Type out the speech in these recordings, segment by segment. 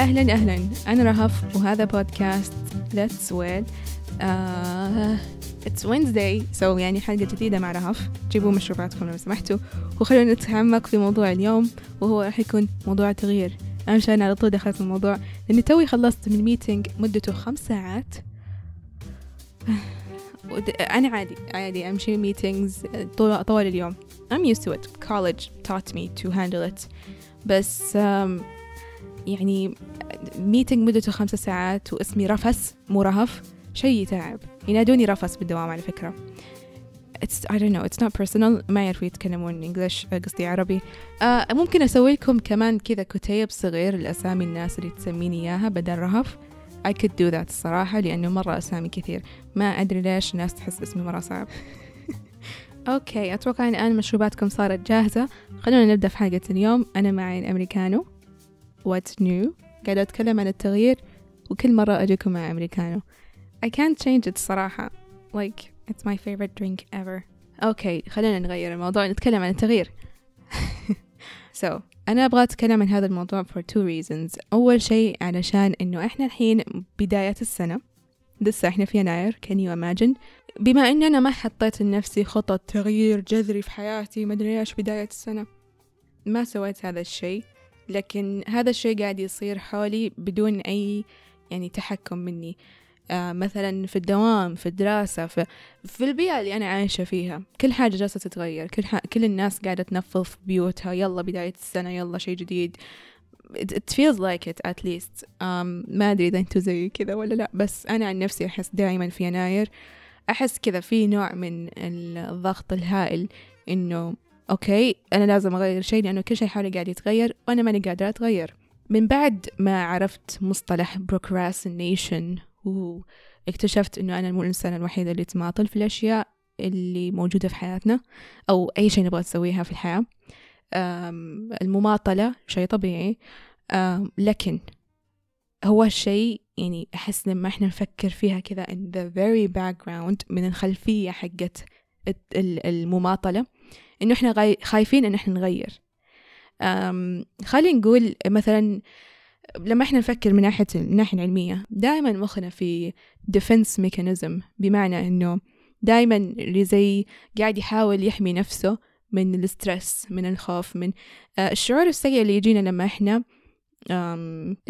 أهلا أهلا. أنا رهف وهذا بودكاست Let's Wed uh, It's Wednesday. So يعني حلقة جديدة مع رهف. جيبوا مشروباتكم لو سمحتوا. وخلونا نتعمق في موضوع اليوم وهو راح يكون موضوع تغيير. أنا مشان على طول دخلت الموضوع. لأني توي خلصت من meeting مدته خمس ساعات. أنا عادي عادي أمشي meetings طول, طول اليوم. I'm used to it. College taught me to handle it. بس um, يعني meeting مدته خمسة ساعات واسمي رفس مو رهف شيء تعب ينادوني رفس بالدوام على فكرة. It's, I don't know it's not personal. ما يعرفوا يتكلمون English قصدي عربي. آه ممكن أسوي لكم كمان كذا كتيب صغير الاسامي الناس اللي تسميني إياها بدل رهف. I could do that الصراحة لأنه مرة أسامي كثير. ما أدري ليش الناس تحس اسمي مرة صعب. okay أتوقع الآن مشروباتكم صارت جاهزة. خلونا نبدأ في حلقة اليوم. أنا معي الأمريكانو. What's new? قاعدة أتكلم عن التغيير وكل مرة أجيكم مع أمريكانو. I can't change it الصراحة like it's my favorite drink ever. أوكي خلينا نغير الموضوع نتكلم عن التغيير. So أنا أبغى أتكلم عن هذا الموضوع for two reasons. أول شيء علشان إنه إحنا الحين بداية السنة. لسه إحنا في يناير can you imagine بما إني أنا ما حطيت لنفسي خطط تغيير جذري في حياتي ما أدري إيش بداية السنة. ما سويت هذا الشيء. لكن هذا الشيء قاعد يصير حولي بدون أي يعني تحكم مني. آه مثلا في الدوام في الدراسة في, في البيئة اللي أنا عايشة فيها كل حاجة جالسة تتغير. كل, ح... كل الناس قاعدة تنفض في بيوتها. يلا بداية السنة يلا شيء جديد. It feels like it at least. um, ما أدري إذا أنتوا زي كذا ولا لا بس أنا عن نفسي أحس دائما في يناير. أحس كذا في نوع من الضغط الهائل إنه أوكي أنا لازم أغير شيء لأنه كل شيء حولي قاعد يتغير وأنا ماني قادرة أتغير. من بعد ما عرفت مصطلح procrastination واكتشفت إنه أنا مو الإنسانة الوحيدة اللي تماطل في الأشياء اللي موجودة في حياتنا أو أي شيء نبغى نسويها في الحياة المماطلة شيء طبيعي. لكن هو الشيء يعني أحس لما إحنا نفكر فيها كذا in the very background من الخلفية حقت المماطلة إنه إحنا خايفين إن إحنا نغير. خلينا نقول مثلا لما إحنا نفكر من ناحية الناحية العلمية دائما مخنا في defense mechanism بمعنى إنه دائما اللي زي قاعد يحاول يحمي نفسه من الستريس من الخوف من الشعور السيء اللي يجينا لما إحنا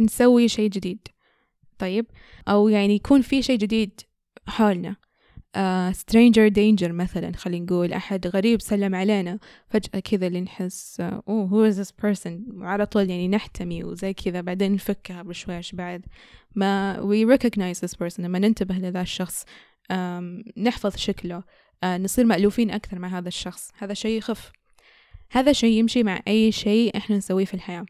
نسوي شيء جديد. طيب؟ أو يعني يكون في شيء جديد حولنا. Uh, stranger danger مثلا خلينا نقول أحد غريب سلم علينا فجأة كذا اللي نحس أوه uh, who is this person وعلى طول يعني نحتمي وزي كذا بعدين نفكها بشويش بعد؟ ما we recognize this person لما ننتبه لذا الشخص um, نحفظ شكله uh, نصير مألوفين أكثر مع هذا الشخص. هذا شيء يخف. هذا شيء يمشي مع أي شيء إحنا نسويه في الحياة.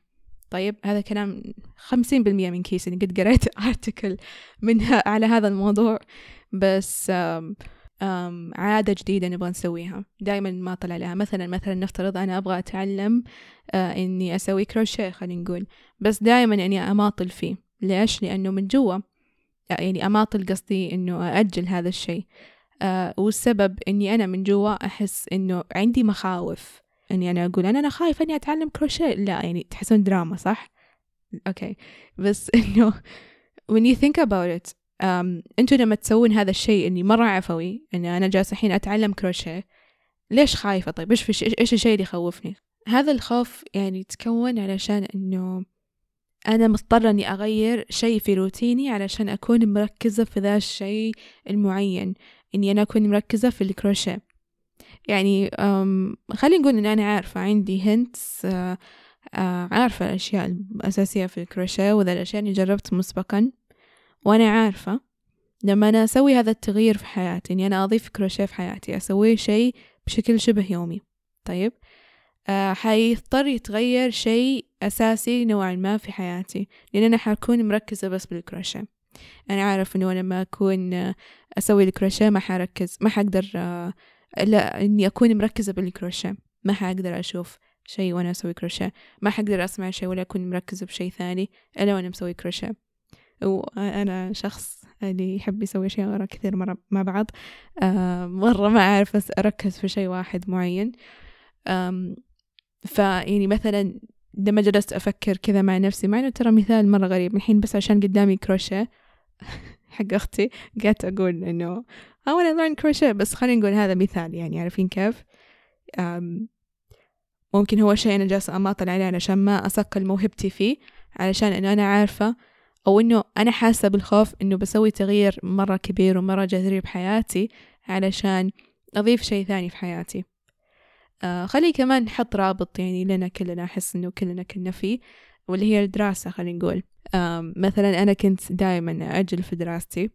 طيب هذا كلام خمسين بالمية من كيسي قد قريت ارتكل منها على هذا الموضوع. بس أم أم عادة جديدة نبغى نسويها. دائما ما طلع لها. مثلا مثلا نفترض أنا أبغى أتعلم آه إني أسوي كروشيه خلينا نقول. بس دائما إني أماطل فيه. ليش؟ لأنه من جوا. يعني أماطل قصدي إنه أأجل هذا الشيء. آه والسبب إني أنا من جوا أحس إنه عندي مخاوف. إني أنا أقول أنا أنا خايفة إني أتعلم كروشيه. لا يعني تحسون دراما صح؟ okay. بس إنه when you think about it أنتوا لما تسوون هذا الشيء إني مرة عفوي إني أنا جالسة الحين أتعلم كروشيه. ليش خايفة؟ طيب إيش في إيش الشيء اللي يخوفني؟ هذا الخوف يعني تكون علشان إنه أنا مضطرة إني أغير شيء في روتيني علشان أكون مركزة في ذا الشيء المعين إني أنا أكون مركزة في الكروشيه. يعني خلينا نقول ان أنا عارفة عندي hints آه آه عارفة الأشياء الأساسية في الكروشيه وذا الأشياء اللي جربت مسبقا. وأنا عارفة لما أنا أسوي هذا التغيير في حياتي إني أنا أضيف كروشيه في حياتي أسوي شيء بشكل شبه يومي. طيب؟ آه حيضطر يتغير شيء أساسي نوعا ما في حياتي لأن أنا حكون مركزة بس بالكروشيه. أنا عارف إنه لما أكون أسوي الكروشيه ما حركز ما حقدر آه لا إني أكون مركزة بالكروشيه. ما حقدر أشوف شيء وأنا أسوي كروشيه. ما حقدر أسمع شيء ولا أكون مركزة بشيء ثاني إلا وأنا مسوي كروشيه. وأنا شخص اللي يحب يسوي أشياء كثير مرة مع بعض. مرة ما أعرف أركز في شيء واحد معين. فيعني مثلا لما جلست أفكر كذا مع نفسي مع إنه ترى مثال مرة غريب الحين بس عشان قدامي كروشيه حق أختي قعدت أقول إنه I wanna learn crochet بس خلينا نقول هذا مثال يعني عارفين كيف؟ ممكن هو شيء أنا جالسة أماطل عليه علشان ما أصقل موهبتي فيه علشان إنه أنا عارفة أو إنه أنا حاسة بالخوف إنه بسوي تغيير مرة كبير ومرة جذري بحياتي علشان أضيف شيء ثاني في حياتي. آه خلي كمان نحط رابط يعني لنا كلنا أحس إنه كلنا كنا فيه واللي هي الدراسة خلينا نقول. آه مثلا أنا كنت دائما أجل في دراستي.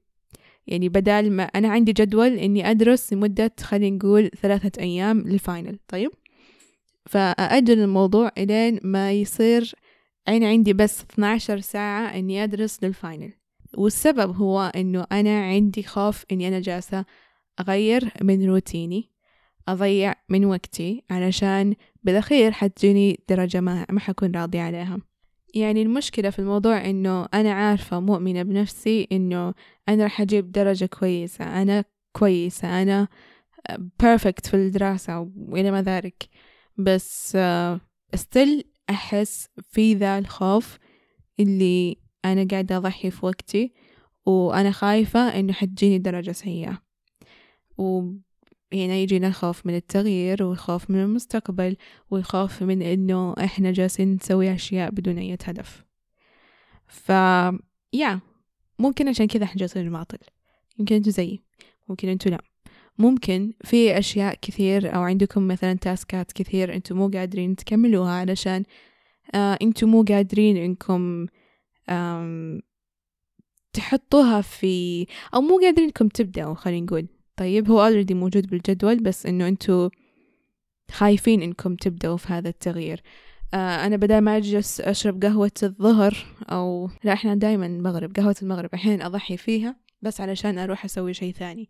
يعني بدال ما أنا عندي جدول إني أدرس لمدة خلينا نقول ثلاثة أيام لل final طيب؟ فأأجل الموضوع إلين ما يصير أنا عندي بس 12 ساعة إني أدرس لل final والسبب هو إنه أنا عندي خوف إني أنا جالسة أغير من روتيني أضيع من وقتي علشان بالأخير حتجيني درجة ما, ما حكون راضية عليها. يعني المشكلة في الموضوع إنه أنا عارفة مؤمنة بنفسي إنه أنا راح أجيب درجة كويسة أنا كويسة أنا perfect في الدراسة وإلى ما ذلك. بس still أحس في ذا الخوف اللي أنا قاعدة أضحي في وقتي وأنا خايفة إنه حتجيني درجة سيئة. وهنا يجينا الخوف من التغيير والخوف من المستقبل والخوف من إنه إحنا جالسين نسوي أشياء بدون أي هدف. ف يا ممكن عشان كذا إحنا جالسين نماطل يمكن أنتوا زيي ممكن أنتوا لا. ممكن في أشياء كثير أو عندكم مثلا تاسكات كثير أنتم مو قادرين تكملوها علشان آه أنتم مو قادرين إنكم تحطوها في أو مو قادرين إنكم تبدأوا خلينا نقول. طيب هو already موجود بالجدول بس إنه أنتوا خايفين إنكم تبدأوا في هذا التغيير. آه أنا بدل ما أجلس أشرب قهوة الظهر أو لا إحنا دايما المغرب قهوة المغرب أحيانا أضحي فيها. بس علشان أروح أسوي شيء ثاني.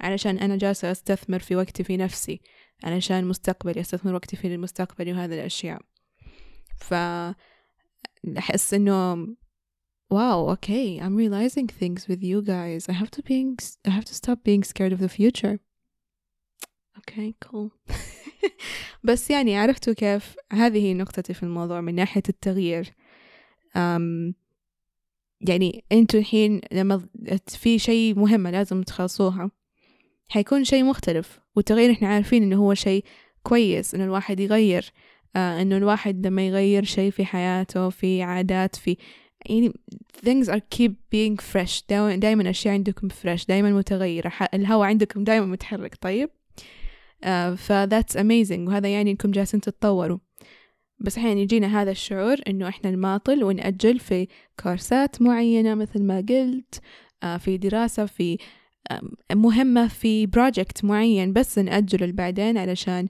علشان أنا جالسة أستثمر في وقتي في نفسي. علشان مستقبلي أستثمر وقتي في المستقبل وهذه الأشياء. ف أحس إنه wow okay I'm realizing things with you guys. I have to being I have to stop being scared of the future. okay cool. بس يعني عرفتوا كيف؟ هذه هي نقطتي في الموضوع من ناحية التغيير. um, يعني أنتوا الحين لما في شيء مهمة لازم تخلصوها. حيكون شيء مختلف والتغيير إحنا عارفين إنه هو شيء كويس إنه الواحد يغير آه إنه الواحد لما يغير شيء في حياته في عادات في يعني things are keep being fresh. دائما أشياء عندكم fresh دائما متغيرة الهواء عندكم دائما متحرك طيب؟ آه ف that's amazing وهذا يعني إنكم جالسين تتطوروا. بس أحيانا يجينا هذا الشعور إنه إحنا نماطل ونأجل في كورسات معينة مثل ما قلت آه في دراسة في مهمة في بروجكت معين بس نأجله لبعدين علشان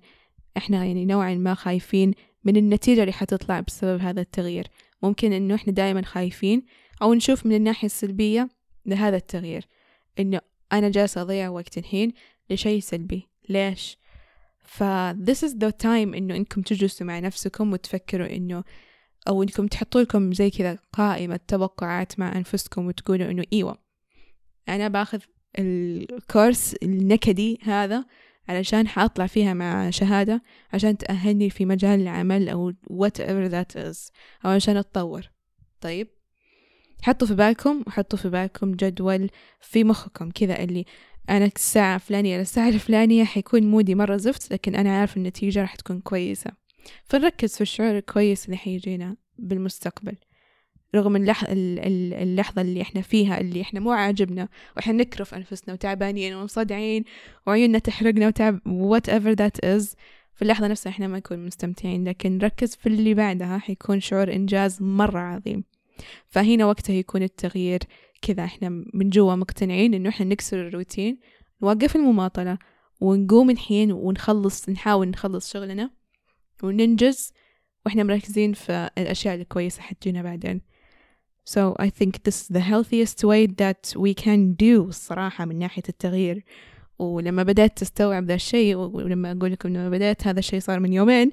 إحنا يعني نوعا ما خايفين من النتيجة اللي حتطلع بسبب هذا التغيير ممكن إنه إحنا دائما خايفين أو نشوف من الناحية السلبية لهذا التغيير إنه أنا جالسة أضيع وقت الحين لشيء سلبي ليش؟ ف this is the time إنه إنكم تجلسوا مع نفسكم وتفكروا إنه أو إنكم تحطوا لكم زي كذا قائمة توقعات مع أنفسكم وتقولوا إنه إيوة. أنا باخذ الكورس النكدي هذا علشان حأطلع فيها مع شهادة عشان تأهلني في مجال العمل أو whatever that is أو عشان أتطور. طيب؟ حطوا في بالكم وحطوا في بالكم جدول في مخكم كذا اللي أنا الساعة الفلانية للساعة الفلانية حيكون مودي مرة زفت لكن أنا عارف النتيجة راح تكون كويسة. فنركز في الشعور الكويس اللي حيجينا بالمستقبل رغم اللح... اللحظة اللي إحنا فيها اللي إحنا مو عاجبنا وإحنا نكرف أنفسنا وتعبانين ومصدعين وعيوننا تحرقنا وتعب whatever that is. في اللحظة نفسها إحنا ما نكون مستمتعين لكن نركز في اللي بعدها حيكون شعور إنجاز مرة عظيم. فهنا وقتها يكون التغيير كذا إحنا من جوا مقتنعين إنه إحنا نكسر الروتين نوقف المماطلة ونقوم الحين ونخلص نحاول نخلص شغلنا وننجز وإحنا مركزين في الأشياء الكويسة حتجينا بعدين. So I think this is the healthiest way that we can do الصراحة من ناحية التغيير. ولما بدأت تستوعب ذا الشيء ولما أقول لكم لما بدأت هذا الشيء صار من يومين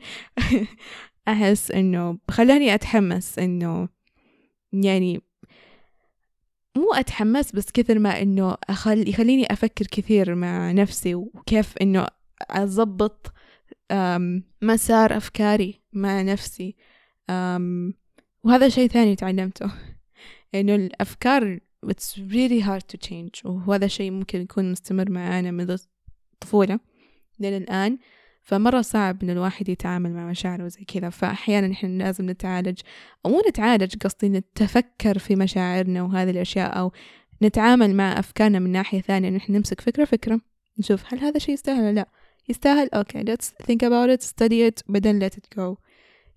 أحس إنه خلاني أتحمس إنه يعني مو أتحمس بس كثر ما إنه أخل يخليني أفكر كثير مع نفسي وكيف إنه أضبط مسار أفكاري مع نفسي. وهذا شيء ثاني تعلمته إنه الأفكار it's really hard to change. وهذا شيء ممكن يكون مستمر معانا منذ الطفولة لين الآن. فمرة صعب إن الواحد يتعامل مع مشاعره زي كذا. فأحيانا إحنا لازم نتعالج أو مو نتعالج قصدي نتفكر في مشاعرنا وهذه الأشياء أو نتعامل مع أفكارنا من ناحية ثانية. إن إحنا نمسك فكرة فكرة. نشوف هل هذا الشيء يستاهل ولا لا. يستاهل؟ أوكي let's think about it study it بعدين let it go.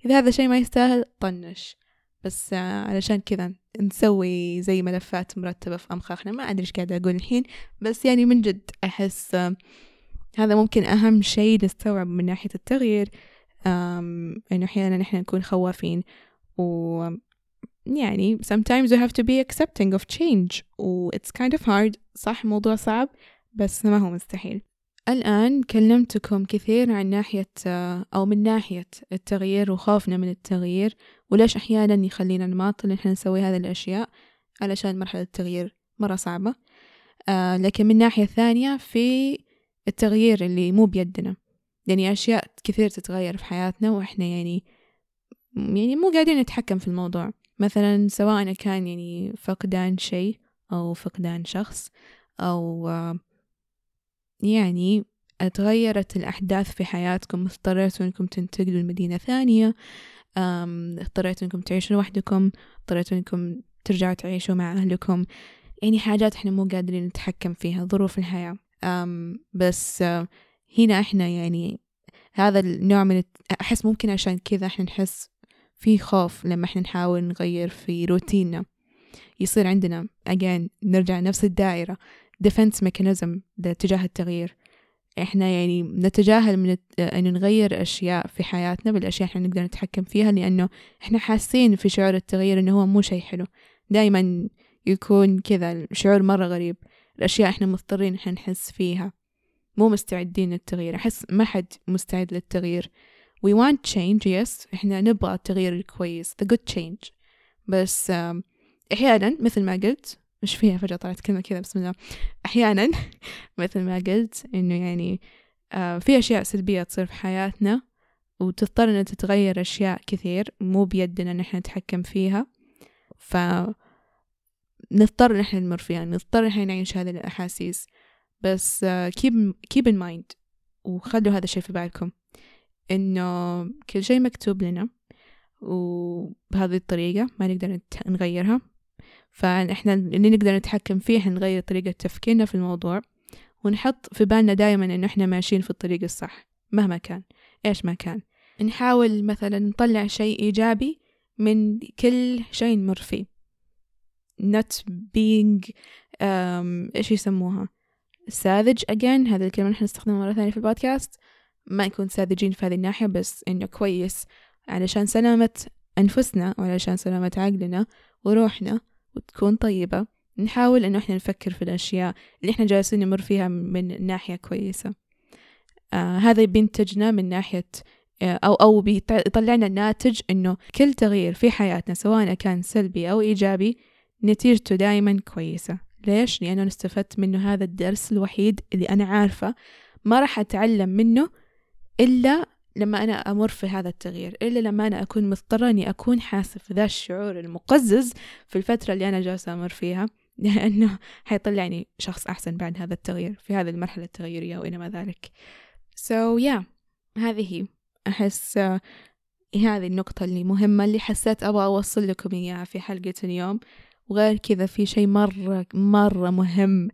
إذا هذا الشيء ما يستاهل طنش. بس علشان كذا نسوي زي ملفات مرتبة في أمخاخنا. ما أدري إيش قاعدة أقول الحين. بس يعني من جد أحس هذا ممكن أهم شيء نستوعب من ناحية التغيير إنه أحيانا نحن نكون خوافين و يعني sometimes you have to be accepting of change و it's kind of hard. صح موضوع صعب بس ما هو مستحيل. الآن كلمتكم كثير عن ناحية أو من ناحية التغيير وخوفنا من التغيير وليش أحيانا يخلينا نماطل إن نسوي هذه الأشياء؟ علشان مرحلة التغيير مرة صعبة آه لكن من ناحية ثانية في التغيير اللي مو بيدنا. يعني أشياء كثير تتغير في حياتنا وإحنا يعني يعني مو قاعدين نتحكم في الموضوع. مثلا سواء كان يعني فقدان شيء أو فقدان شخص أو يعني تغيرت الأحداث في حياتكم اضطريتوا إنكم تنتقلوا لمدينة ثانية اضطريتوا إنكم تعيشوا لوحدكم اضطريتوا إنكم ترجعوا تعيشوا مع أهلكم. يعني حاجات إحنا مو قادرين نتحكم فيها ظروف الحياة. بس هنا إحنا يعني هذا النوع من أحس ممكن عشان كذا إحنا نحس في خوف لما إحنا نحاول نغير في روتيننا. يصير عندنا again نرجع نفس الدائرة defense mechanism تجاه التغيير. إحنا يعني نتجاهل من انه نغير أشياء في حياتنا بالأشياء إحنا نقدر نتحكم فيها لأنه إحنا حاسين في شعور التغيير إنه هو مو شيء حلو. دائما يكون كذا شعور مرة غريب. الأشياء إحنا مضطرين إحنا نحس فيها. مو مستعدين للتغيير. أحس ما حد مستعد للتغيير. We want change yes. إحنا نبغى التغيير الكويس. The good change. بس أحيانا مثل ما قلت مش فيها فجأة طلعت كلمة كذا بسم الله. أحيانا مثل ما قلت إنه يعني آه في أشياء سلبية تصير في حياتنا وتضطر إنها تتغير أشياء كثير. مو بيدنا إن إحنا نتحكم فيها. ف نضطر نحن نمر فيها نضطر نحن نعيش هذه الأحاسيس. بس keep, keep in mind وخلوا هذا الشيء في بالكم إنه كل شيء مكتوب لنا وبهذه الطريقة ما نقدر نغيرها. فإحنا اللي نقدر نتحكم فيه نغير طريقة تفكيرنا في الموضوع ونحط في بالنا دائما إنه إحنا ماشيين في الطريق الصح مهما كان. إيش ما كان. نحاول مثلا نطلع شيء إيجابي من كل شيء نمر فيه. Not being um, إيش يسموها؟ ساذج again. هذه الكلمة نحن نستخدمها مرة ثانية في البودكاست. ما نكون ساذجين في هذه الناحية بس إنه كويس علشان سلامة أنفسنا وعلشان سلامة عقلنا وروحنا وتكون طيبة. نحاول إنه إحنا نفكر في الأشياء اللي إحنا جالسين نمر فيها من ناحية كويسة. آه هذا بينتجنا من ناحية آه أو أو بيطلعنا ناتج إنه كل تغيير في حياتنا سواء كان سلبي أو إيجابي نتيجته دائما كويسة. ليش؟ لأنه أنا استفدت منه هذا الدرس الوحيد اللي أنا عارفة ما راح أتعلم منه إلا لما أنا أمر في هذا التغيير إلا لما أنا أكون مضطرة أني أكون حاسة في ذا الشعور المقزز في الفترة اللي أنا جالسة أمر فيها لأنه حيطلعني شخص أحسن بعد هذا التغيير في هذه المرحلة التغييرية وإلى ما ذلك. So yeah هذه هي. أحس هذه النقطة اللي مهمة اللي حسيت أبغى أوصل لكم إياها في حلقة اليوم. وغير كذا في شيء مرة مرة مهم.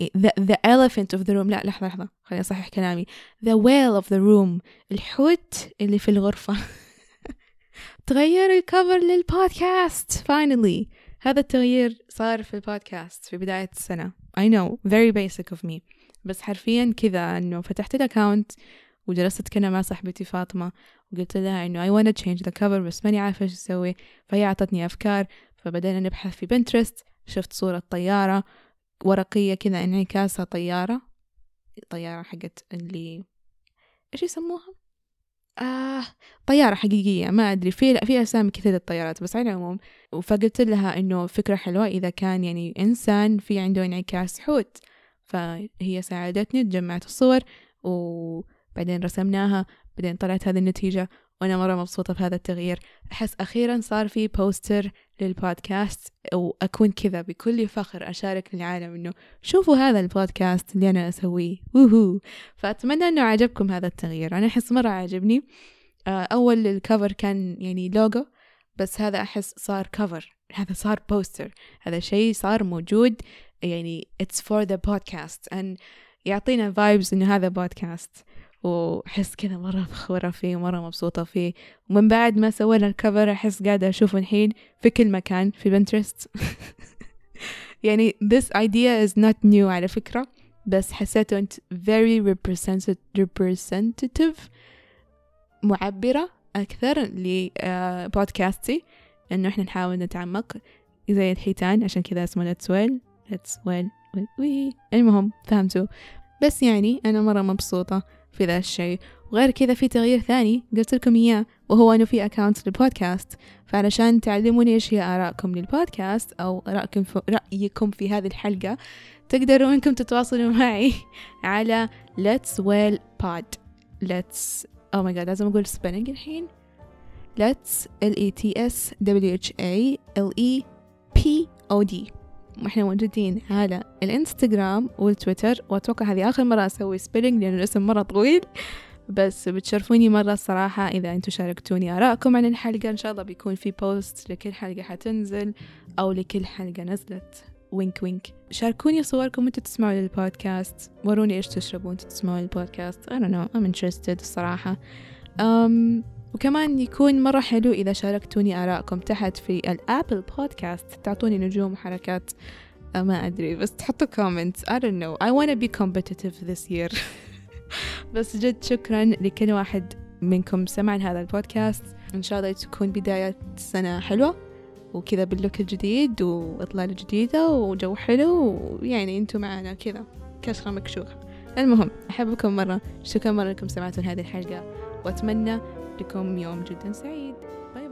The, the elephant of the room لا لحظة لحظة خليني أصحح كلامي. The whale of the room الحوت اللي في الغرفة. تغير الكفر للبودكاست finally. هذا التغيير صار في البودكاست في بداية السنة. I know very basic of me. بس حرفيا كذا إنه فتحت ال account وجلست اتكلم مع صاحبتي فاطمة وقلت لها إنه I wanna change the cover بس ماني عارفة إيش أسوي. فهي أعطتني أفكار. فبدينا نبحث في Pinterest شفت صورة طيارة ورقية كذا انعكاسها طيارة. طيارة حقت اللي إيش يسموها؟ آه طيارة حقيقية ما أدري. في في أسامي كثير للطيارات بس على العموم. فقلت لها إنه فكرة حلوة إذا كان يعني إنسان في عنده انعكاس حوت فهي ساعدتني جمعت الصور وبعدين رسمناها بعدين طلعت هذه النتيجة وأنا مرة مبسوطة بهذا التغيير. أحس أخيرا صار في بوستر للبودكاست وأكون كذا بكل فخر أشارك للعالم إنه شوفوا هذا البودكاست اللي أنا أسويه. ووهو. فأتمنى إنه عجبكم هذا التغيير. أنا أحس مرة عجبني آه، أول الكفر كان يعني لوجو بس هذا أحس صار كفر هذا صار بوستر هذا شيء صار موجود. يعني it's for the podcast. and يعطينا vibes إنه هذا بودكاست وأحس كذا مرة فخورة فيه ومرة مبسوطة فيه. ومن بعد ما سوينا الكفر أحس قاعدة أشوفه الحين في كل مكان في بنترست يعني this idea is not new على فكرة بس حسيته أنت very representative معبرة أكثر لبودكاستي إنه إحنا نحاول نتعمق. زي الحيتان عشان كذا اسمه let's well let's well المهم فهمتوا. بس يعني أنا مرة مبسوطة. في ذا الشيء. وغير كذا في تغيير ثاني قلت لكم إياه وهو أنه في أكاونت للبودكاست فعلشان تعلموني إيش هي آراءكم للبودكاست أو رأيكم في, رأيكم في هذه الحلقة تقدروا إنكم تتواصلوا معي على let's whale pod. Let's oh my god لازم أقول spelling الحين. Let's l e t s w h a l e p o d. وإحنا موجودين على الانستغرام والتويتر وأتوقع هذه آخر مرة أسوي spelling لأن الاسم مرة طويل. بس بتشرفوني مرة الصراحة إذا أنتوا شاركتوني آراءكم عن الحلقة. إن شاء الله بيكون في post لكل حلقة حتنزل أو لكل حلقة نزلت. وينك وينك. شاركوني صوركم وانتوا تسمعوا للبودكاست وروني إيش تشربوا وانتوا تسمعوا للبودكاست I don't know. I'm interested الصراحة um, وكمان يكون مرة حلو إذا شاركتوني آراءكم تحت في الأبل بودكاست تعطوني نجوم وحركات. ما أدري بس تحطوا comments. I don't know. I wanna be competitive this year. بس جد شكرا لكل واحد منكم سمع هذا البودكاست. إن شاء الله تكون بداية سنة حلوة وكذا باللوك الجديد وإطلالة جديدة وجو حلو ويعني أنتم معنا كذا. كشخة مكشوخة. المهم أحبكم مرة. شكرا مرة لكم سمعتوا هذه الحلقة. وأتمنى لكم يوم جدا سعيد. باي